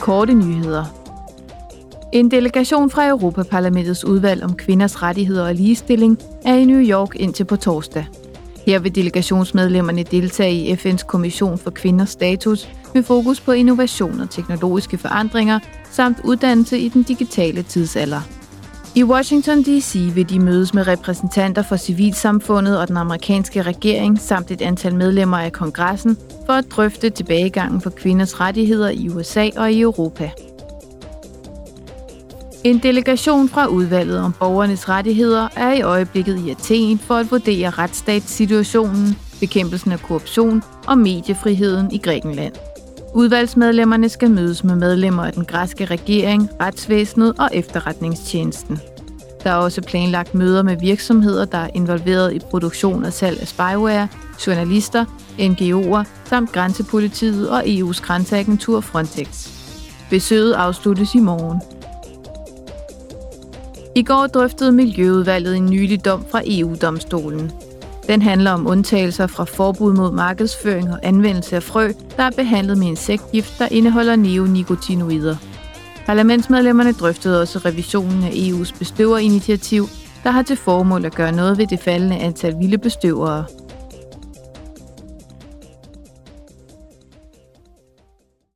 korte nyheder. En delegation fra Europaparlamentets udvalg om kvinders rettigheder og ligestilling er i New York indtil på torsdag. Her vil delegationsmedlemmerne deltage i FN's Kommission for Kvinders Status med fokus på innovation og teknologiske forandringer samt uddannelse i den digitale tidsalder. I Washington D.C. vil de mødes med repræsentanter for civilsamfundet og den amerikanske regering samt et antal medlemmer af kongressen for at drøfte tilbagegangen for kvinders rettigheder i USA og i Europa. En delegation fra udvalget om borgernes rettigheder er i øjeblikket i Athen for at vurdere retsstatssituationen, bekæmpelsen af korruption og mediefriheden i Grækenland. Udvalgsmedlemmerne skal mødes med medlemmer af den græske regering, retsvæsenet og efterretningstjenesten. Der er også planlagt møder med virksomheder, der er involveret i produktion og salg af spyware, journalister, NGO'er samt grænsepolitiet og EU's grænseagentur Frontex. Besøget afsluttes i morgen. I går drøftede Miljøudvalget en nylig dom fra EU-domstolen. Den handler om undtagelser fra forbud mod markedsføring og anvendelse af frø, der er behandlet med insektgift, der indeholder neonicotinoider. Parlamentsmedlemmerne drøftede også revisionen af EU's bestøverinitiativ, der har til formål at gøre noget ved det faldende antal vilde bestøvere –